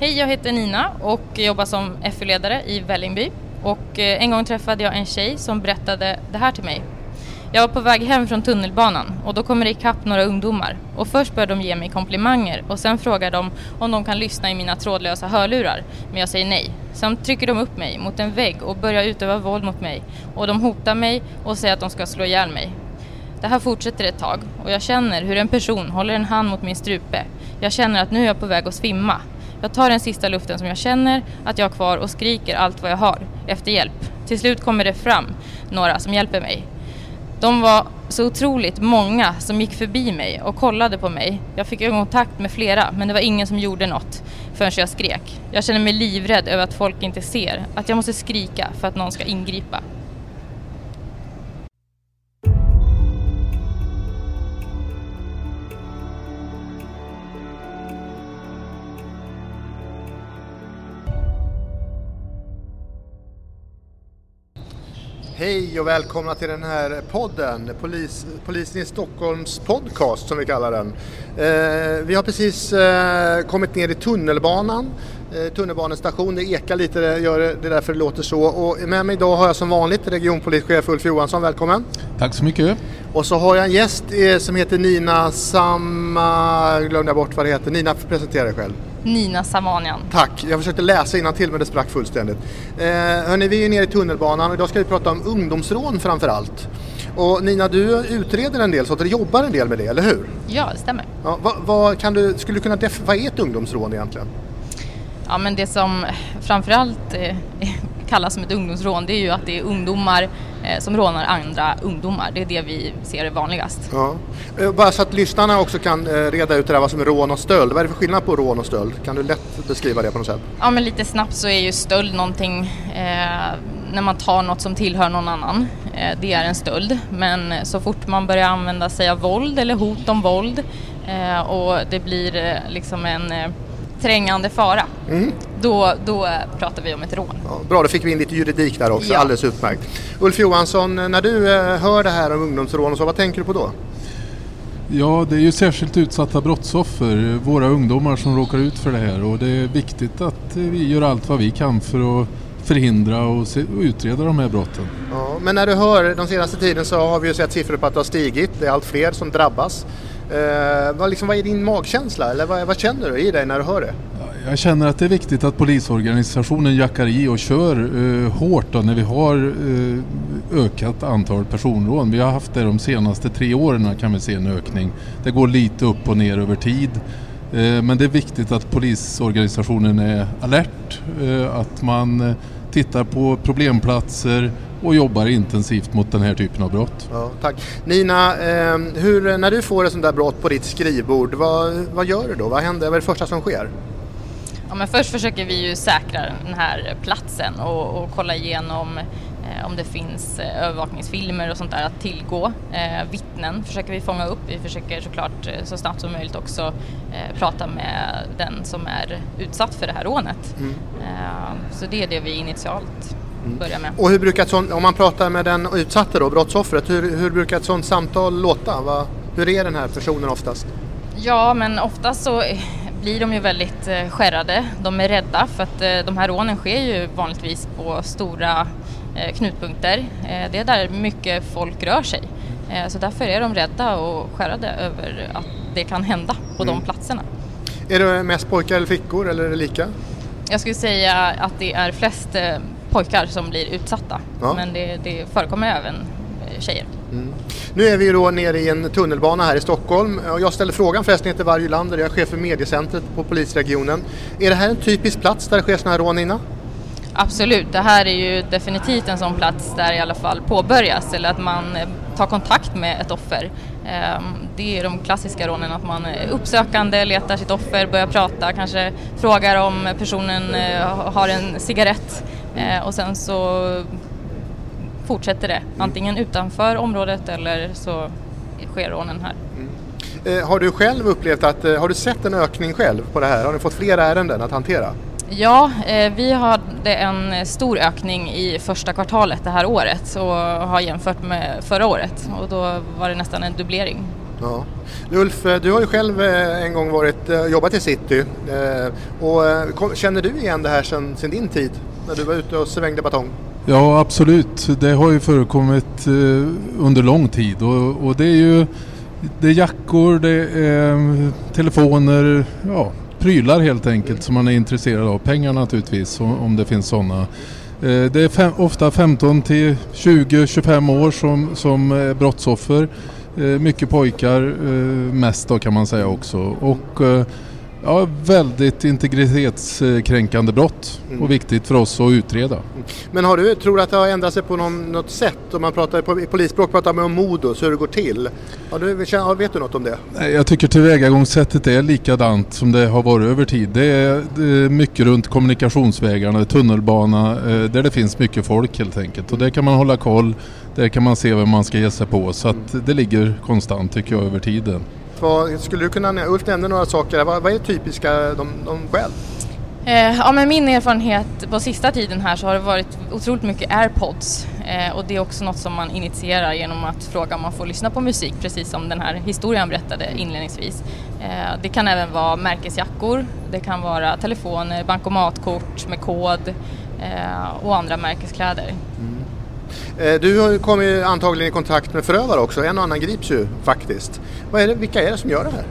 Hej, jag heter Nina och jobbar som FU-ledare i Vällingby. Och eh, en gång träffade jag en tjej som berättade det här till mig. Jag var på väg hem från tunnelbanan och då kommer det ikapp några ungdomar. Och först börjar de ge mig komplimanger och sen frågar de om de kan lyssna i mina trådlösa hörlurar. Men jag säger nej. Sen trycker de upp mig mot en vägg och börjar utöva våld mot mig. Och de hotar mig och säger att de ska slå ihjäl mig. Det här fortsätter ett tag och jag känner hur en person håller en hand mot min strupe. Jag känner att nu är jag på väg att svimma. Jag tar den sista luften som jag känner att jag har kvar och skriker allt vad jag har efter hjälp. Till slut kommer det fram några som hjälper mig. De var så otroligt många som gick förbi mig och kollade på mig. Jag fick kontakt med flera men det var ingen som gjorde något förrän jag skrek. Jag känner mig livrädd över att folk inte ser, att jag måste skrika för att någon ska ingripa. Hej och välkomna till den här podden, Polis, Polisen i Stockholms podcast som vi kallar den. Eh, vi har precis eh, kommit ner i tunnelbanan, eh, tunnelbanestation, det ekar lite, det, gör, det är därför det låter så. Och med mig idag har jag som vanligt regionpolischef Ulf Johansson, välkommen. Tack så mycket. Och så har jag en gäst eh, som heter Nina Samma, glömde jag bort vad det heter, Nina presentera dig själv. Nina Samanian. Tack, jag försökte läsa till men det sprack fullständigt. Eh, hörni, vi är nere i tunnelbanan och idag ska vi prata om ungdomsrån framför allt. Och Nina, du utreder en del så att du jobbar en del med det, eller hur? Ja, det stämmer. Ja, vad, vad, kan du, skulle du kunna def- vad är ett ungdomsrån egentligen? Ja, men det som framförallt eh, kallas som ett ungdomsrån det är ju att det är ungdomar som rånar andra ungdomar. Det är det vi ser är vanligast. Ja. Eh, bara så att lyssnarna också kan eh, reda ut det där vad som är rån och stöld. Vad är det för skillnad på rån och stöld? Kan du lätt beskriva det på något sätt? Ja, men lite snabbt så är ju stöld någonting eh, när man tar något som tillhör någon annan. Eh, det är en stöld. Men så fort man börjar använda sig av våld eller hot om våld eh, och det blir liksom en trängande fara. Mm. Då, då pratar vi om ett rån. Ja, bra, då fick vi in lite juridik där också, ja. alldeles utmärkt. Ulf Johansson, när du eh, hör det här om ungdomsrån så, vad tänker du på då? Ja, det är ju särskilt utsatta brottsoffer, våra ungdomar som råkar ut för det här och det är viktigt att vi gör allt vad vi kan för att förhindra och, se, och utreda de här brotten. Ja, men när du hör, de senaste tiden så har vi ju sett siffror på att det har stigit, det är allt fler som drabbas. Eh, vad, liksom, vad är din magkänsla eller vad, vad, känner du i dig när du hör det? Jag känner att det är viktigt att polisorganisationen jackar i och kör eh, hårt då, när vi har eh, ökat antal personrån. Vi har haft det de senaste tre åren kan vi se en ökning. Det går lite upp och ner över tid. Eh, men det är viktigt att polisorganisationen är alert, eh, att man eh, tittar på problemplatser, och jobbar intensivt mot den här typen av brott. Ja, tack. Nina, eh, hur, när du får ett sånt där brott på ditt skrivbord, vad, vad gör du då? Vad händer? Vad är det första som sker? Ja, men först försöker vi ju säkra den här platsen och, och kolla igenom om det finns eh, övervakningsfilmer och sånt där att tillgå. Eh, vittnen försöker vi fånga upp. Vi försöker såklart eh, så snabbt som möjligt också eh, prata med den som är utsatt för det här rånet. Mm. Eh, så det är det vi initialt Mm. börja med. Och hur brukar sånt, om man pratar med den utsatta då, brottsoffret, hur, hur brukar ett sånt samtal låta? Va, hur är den här personen oftast? Ja, men oftast så blir de ju väldigt eh, skärrade. De är rädda för att eh, de här rånen sker ju vanligtvis på stora eh, knutpunkter. Det är där mycket folk rör sig. Så därför är de rädda och skärrade över att det kan hända på mm. de platserna. Är det mest pojkar eller flickor eller är det lika? Jag skulle säga att det är flest pojkar som blir utsatta. Ja. Men det, det förekommer även eh, tjejer. Mm. Nu är vi då nere i en tunnelbana här i Stockholm. Jag ställer frågan förresten, jag heter Varje Lander, jag är chef för mediecentret på polisregionen. Är det här en typisk plats där det sker sådana här rån innan? Absolut, det här är ju definitivt en sån plats där i alla fall påbörjas eller att man eh, tar kontakt med ett offer. Ehm, det är de klassiska rånen, att man är uppsökande, letar sitt offer, börjar prata, kanske frågar om personen eh, har en cigarett Eh, och sen så fortsätter det antingen utanför området eller så sker rånen här. Mm. Har du själv upplevt att, har du sett en ökning själv på det här? Har ni fått fler ärenden att hantera? Ja, eh, vi hade en stor ökning i första kvartalet det här året och har jämfört med förra året och då var det nästan en dubblering Ja. Ulf, du har ju själv en gång varit, jobbat i city och känner du igen det här sedan, sedan din tid när du var ute och svängde batong? Ja absolut, det har ju förekommit under lång tid och, och det är ju det är jackor, det är telefoner, ja, prylar helt enkelt som man är intresserad av. Pengar naturligtvis om det finns sådana. Eh, det är fem, ofta 15 till 20-25 år som, som eh, brottsoffer. Eh, mycket pojkar mest då kan man säga också. Och Ja, väldigt integritetskränkande brott mm. och viktigt för oss att utreda. Men har du, tror du att det har ändrat sig på någon, något sätt? Om man pratar, på, I polisspråk pratar man om modus, hur det går till. Har du, vet du något om det? Nej, jag tycker tillvägagångssättet är likadant som det har varit över tid. Det är, det är mycket runt kommunikationsvägarna, tunnelbana, eh, där det finns mycket folk helt enkelt. Och där kan man hålla koll, där kan man se vem man ska ge sig på. Så att det ligger konstant tycker jag över tiden. Vad, skulle du kunna, Ulf nämnde några saker, vad, vad är typiska de, de själv? Eh, ja, men min erfarenhet på sista tiden här så har det varit otroligt mycket airpods eh, och det är också något som man initierar genom att fråga om man får lyssna på musik precis som den här historien berättade inledningsvis. Eh, det kan även vara märkesjackor, det kan vara telefoner, bankomatkort med kod eh, och andra märkeskläder. Mm. Eh, du kommer ju antagligen i kontakt med förövare också, en och annan grips ju faktiskt. Vad är det, vilka är det som gör det här?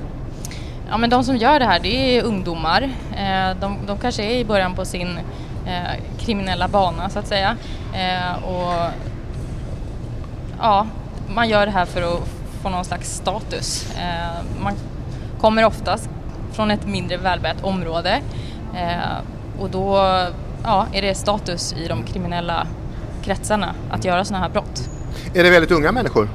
Ja men de som gör det här det är ungdomar. Eh, de, de kanske är i början på sin eh, kriminella bana så att säga. Och ja, man gör det här för att få någon slags status. Man kommer oftast från ett mindre välbärgat område och då ja, är det status i de kriminella kretsarna att göra sådana här brott. Är det väldigt unga människor?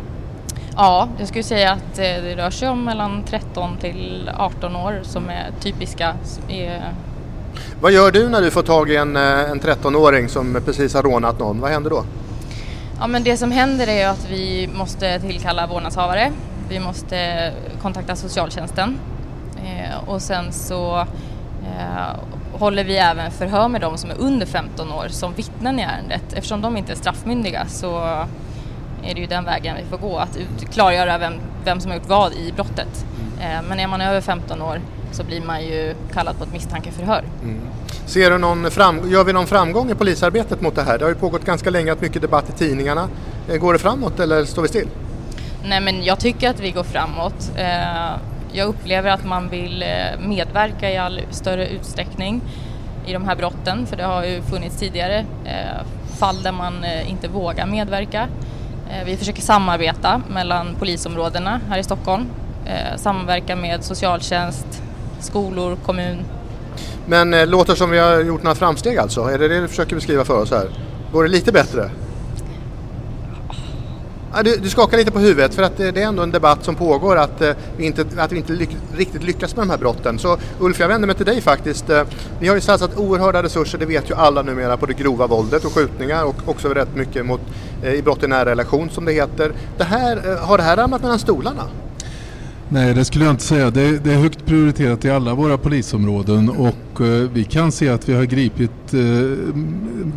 Ja, jag skulle säga att eh, det rör sig om mellan 13 till 18 år som är typiska. Vad gör du när du får tag i en, eh, en 13-åring som precis har rånat någon? Vad händer då? Ja, men det som händer är att vi måste tillkalla vårdnadshavare. Vi måste kontakta socialtjänsten eh, och sen så håller vi även förhör med de som är under 15 år som vittnen i ärendet. Eftersom de inte är straffmyndiga så är det ju den vägen vi får gå, att ut, klargöra vem, vem som har gjort vad i brottet. Mm. Eh, men är man över 15 år så blir man ju kallad på ett misstankeförhör. Mm. Ser du någon fram, gör vi någon framgång i polisarbetet mot det här? Det har ju pågått ganska länge, att mycket debatt i tidningarna. Eh, går det framåt eller står vi still? Nej men jag tycker att vi går framåt. Jag upplever att man vill eh, medverka i all större utsträckning i de här brotten för det har ju funnits tidigare eh, fall där man eh, inte vågar medverka. Vi försöker samarbeta mellan polisområdena här i Stockholm, samverka med socialtjänst, skolor, kommun. Men låter som vi har gjort några framsteg alltså? Är det det du försöker beskriva för oss här? Går det lite bättre? Ja, du, du, skakar lite på huvudet för att eh, det, är ändå en debatt som pågår att eh, vi inte, att vi inte lyck, riktigt lyckas med de här brotten. Så Ulf, jag vänder mig till dig faktiskt. Eh, ni har ju satsat oerhörda resurser, det vet ju alla numera, på det grova våldet och skjutningar och också rätt mycket mot, i brott i nära relation som det heter. Det här, har det här ramlat mellan stolarna? Nej, det skulle jag inte säga. Det, det, är högt prioriterat i alla våra polisområden och eh, vi kan se att vi har gripit eh,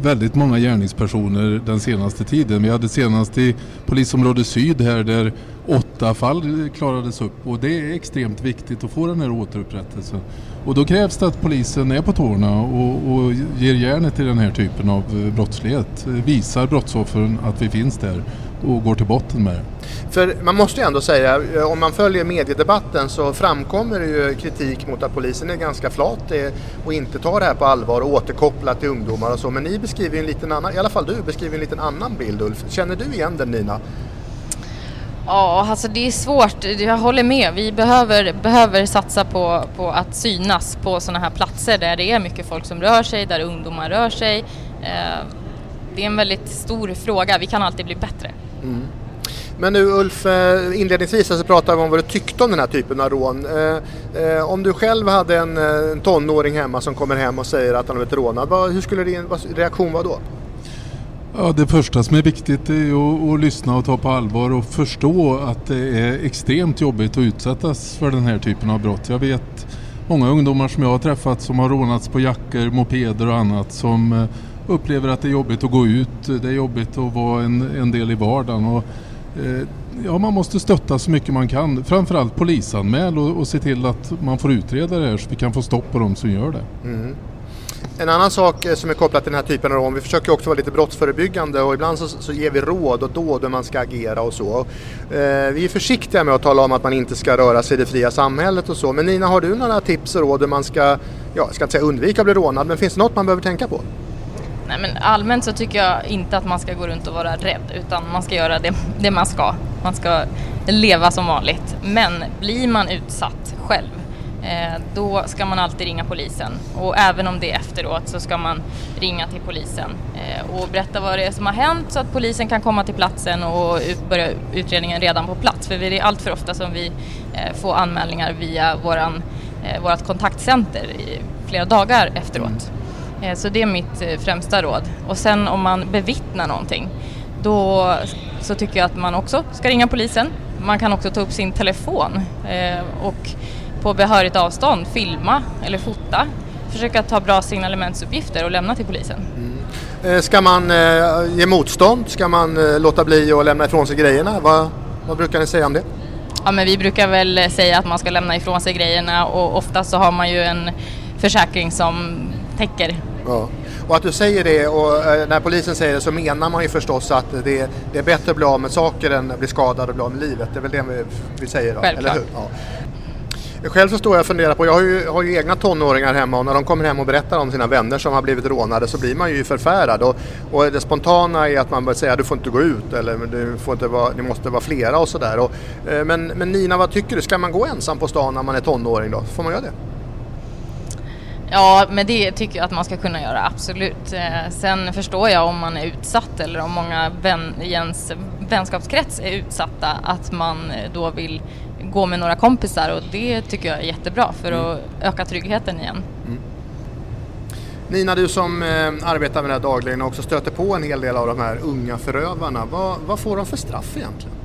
väldigt många gärningspersoner den senaste tiden. Vi hade senast i polisområde syd här där åtta fall klarades upp och det är extremt viktigt att få den här återupprättelsen. Och då krävs det att polisen är på tårna och, och ger järnet till den här typen av brottslighet. Visar brottsoffren att vi finns där och går till botten med det. För man måste ju ändå säga, eh, om man följer mediedebatten så framkommer det ju kritik mot att polisen är ganska flat och inte tar det här på allvar och återkopplar till ungdomar och så. Men ni beskriver en liten annan, i alla fall du beskriver en liten annan bild Ulf. Känner du igen den Nina? Ja, alltså det är svårt. Jag håller med. Vi behöver, behöver satsa på, på att synas på sådana här platser där det är mycket folk som rör sig, där ungdomar rör sig. Eh, det är en väldigt stor fråga. Vi kan alltid bli bättre. Mm. Men nu Ulf, eh, inledningsvis så pratade vi om vad du tyckte om den här typen av rån. Eh, eh, om du själv hade en, tonåring hemma som kommer hem och säger att han har blivit rånad, hur skulle din reaktion vara då? Ja, det första som är viktigt är att, att, lyssna och ta på allvar och förstå att det är extremt jobbigt att utsättas för den här typen av brott. Jag vet många ungdomar som jag har träffat som har rånats på jackor, mopeder och annat som upplever att det är jobbigt att gå ut, det är jobbigt att vara en, en del i vardagen. Och, eh, ja, man måste stötta så mycket man kan. Framförallt polisanmäl och, och se till att man får utreda det här så vi kan få stopp på de som gör det. Mm. En annan sak eh, som är kopplat till den här typen av rån, vi försöker också vara lite brottsförebyggande och ibland så, så ger vi råd och då hur man ska agera och så. Eh, vi är försiktiga med att tala om att man inte ska röra sig i det fria samhället och så. Men Nina, har du några tips och råd hur man ska, ja, jag ska inte säga undvika att bli rånad, men finns det något man behöver tänka på? Nej, men allmänt så tycker jag inte att man ska gå runt och vara rädd utan man ska göra det, det man ska. Man ska leva som vanligt. Men blir man utsatt själv eh, då ska man alltid ringa polisen och även om det är efteråt så ska man ringa till polisen eh, och berätta vad det är som har hänt så att polisen kan komma till platsen och börja utredningen redan på plats. För det är allt för ofta som vi eh, får anmälningar via våran, vårat kontaktcenter flera dagar efteråt. Eh, så det är mitt eh, främsta råd. Och sen om man bevittnar någonting då så tycker jag att man också ska ringa polisen. Man kan också ta upp sin telefon eh, och på behörigt avstånd filma eller fota. Försöka ta bra signalementsuppgifter och lämna till polisen. Mm. Ska man ge motstånd? Ska man låta bli att lämna ifrån sig grejerna? Vad, vad brukar ni säga om det? Ja, men vi brukar väl säga att man ska lämna ifrån sig grejerna och ofta så har man ju en försäkring som täcker Ja. Och att du säger det och eh, när polisen säger det så menar man ju förstås att det, det är bättre att bli av med saker än att bli skadad och bli av med livet. Det är väl det vi, vi säger då, Självklart. eller hur? Ja. Själv så står jag och funderar på, jag har ju, har ju, egna tonåringar hemma och när de kommer hem och berättar om sina vänner som har blivit rånade så blir man ju förfärad. Och, och det spontana är att man börjar säga du får inte gå ut eller du får inte vara, ni måste vara flera och sådär. Eh, men, men Nina, vad tycker du? Ska man gå ensam på stan när man är tonåring då? Får man göra det? Ja, men det tycker jag att man ska kunna göra, absolut. Eh, sen förstår jag om man är utsatt eller om många vän, i ens vänskapskrets är utsatta att man då vill gå med några kompisar och det tycker jag är jättebra för mm. att öka tryggheten igen. Mm. Nina, du som eh, arbetar med det här dagligen och också stöter på en hel del av de här unga förövarna. Vad, vad får de för straff egentligen?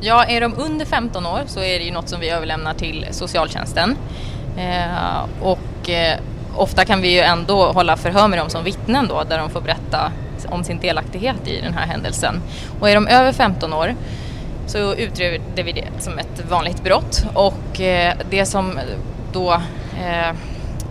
Ja, är de under 15 år så är det ju något som vi överlämnar till socialtjänsten. Eh, och eh, ofta kan vi ju ändå hålla förhör med dem som vittnen då, där de får berätta om sin delaktighet i den här händelsen. Och är de över 15 år så utreder vi det som ett vanligt brott och eh, det som då eh,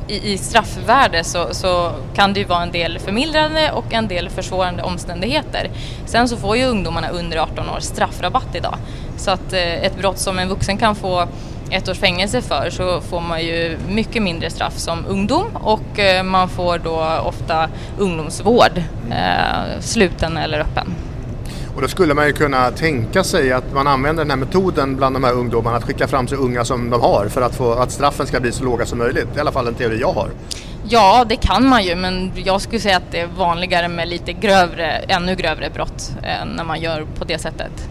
i, i straffvärde så, så, kan det ju vara en del förmildrande och en del försvårande omständigheter. Sen så får ju ungdomarna under 18 år straffrabatt idag. Så att eh, ett brott som en vuxen kan få ett års fängelse för så får man ju mycket mindre straff som ungdom och eh, man får då ofta ungdomsvård, eh, sluten eller öppen. Och då skulle man ju kunna tänka sig att man använder den här metoden bland de här ungdomarna att skicka fram så unga som de har för att, få, att straffen ska bli så låga som möjligt. Det är i alla fall en teori jag har. Ja, det kan man ju men jag skulle säga att det är vanligare med lite grövre, ännu grövre brott eh, när man gör på det sättet.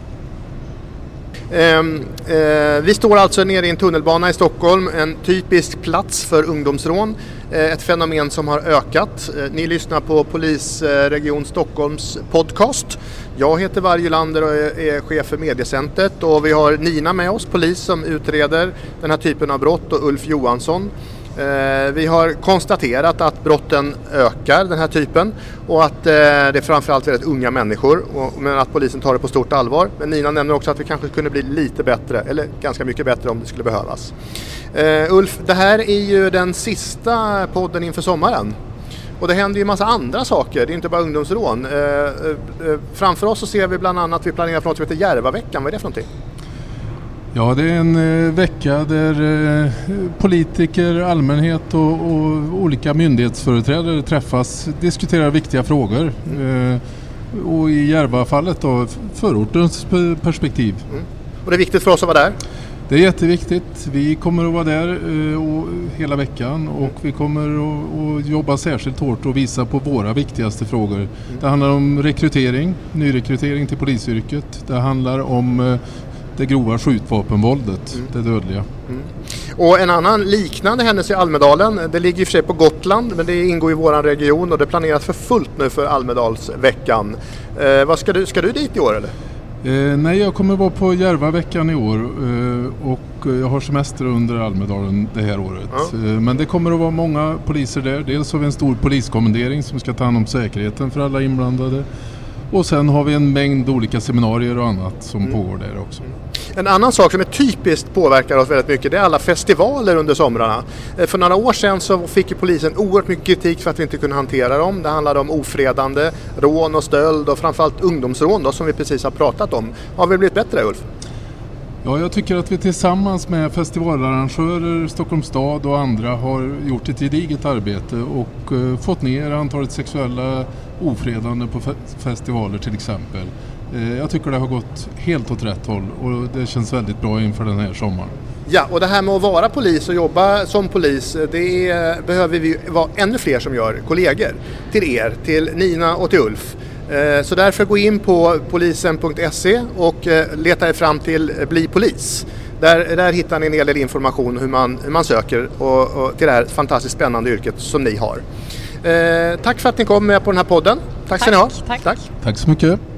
Ehm, eh, vi står alltså nere i en tunnelbana i Stockholm, en typisk plats för ungdomsrån. Eh, ett fenomen som har ökat. Eh, ni lyssnar på Polisregion Stockholms podcast. Jag heter Varje Lander och är chef för Mediecentret och vi har Nina med oss, polis som utreder den här typen av brott och Ulf Johansson Eh, vi har konstaterat att brotten ökar, den här typen, och att eh, det är framförallt väldigt unga människor, men att polisen tar det på stort allvar. Men Nina nämner också att vi kanske kunde bli lite bättre, eller ganska mycket bättre om det skulle behövas. Eh, Ulf, det här är ju den sista podden inför sommaren. Och det händer ju en massa andra saker, det är inte bara ungdomsrån. Framför oss så ser vi bland annat, vi planerar för något som heter Järvaveckan, vad är det för någonting? Ja, det är en eh, vecka där eh, politiker, allmänhet och, och, olika myndighetsföreträdare träffas, diskuterar viktiga frågor. Eh, och i Järvafallet då förortens perspektiv. Mm. Och det är viktigt för oss att vara där? Det är jätteviktigt. Vi kommer att vara där eh, hela veckan och vi kommer att, att, jobba särskilt hårt och visa på våra viktigaste frågor. Mm. Det handlar om rekrytering, nyrekrytering till polisyrket. Det handlar om eh, det grova skjutvapenvåldet, mm. det dödliga. Mm. Och en annan liknande händelse i Almedalen, det ligger i och för sig på Gotland men det ingår i vår region och det planeras för fullt nu för Almedalsveckan. Eh, vad ska, du, ska du dit i år eller? Eh, nej, jag kommer vara på Järvaveckan i år eh, och jag har semester under Almedalen det här året. Ja. Eh, men det kommer att vara många poliser där. Dels har vi en stor poliskommendering som ska ta hand om säkerheten för alla inblandade. Och sen har vi en mängd olika seminarier och annat som mm. pågår där också. En annan sak som är typiskt påverkar oss väldigt mycket det är alla festivaler under somrarna. Eh, för några år sedan så fick polisen oerhört mycket kritik för att vi inte kunde hantera dem. Det handlade om ofredande, rån och stöld och framförallt ungdomsrån då, som vi precis har pratat om. Har vi blivit bättre Ulf? Ja, jag tycker att vi tillsammans med festivalarrangörer, Stockholms stad och andra har gjort ett gediget arbete och eh, fått ner antalet sexuella ofredanden på fe festivaler till exempel. Eh, jag tycker det har gått helt åt rätt håll och det känns väldigt bra inför den här sommaren. Ja, och det här med att vara polis och jobba som polis, det är, behöver vi vara ännu fler som gör, kollegor. Till er, till Nina och till Ulf. Eh, så därför gå in på polisen.se och eh, leta er fram till Bli polis. Där, där hittar ni en hel del information hur man, hur man söker och, och till det här fantastiskt spännande yrket som ni har. Eh, tack för att ni kom med på den här podden. Tack, tack ska ni ha. Tack. tack. tack så mycket.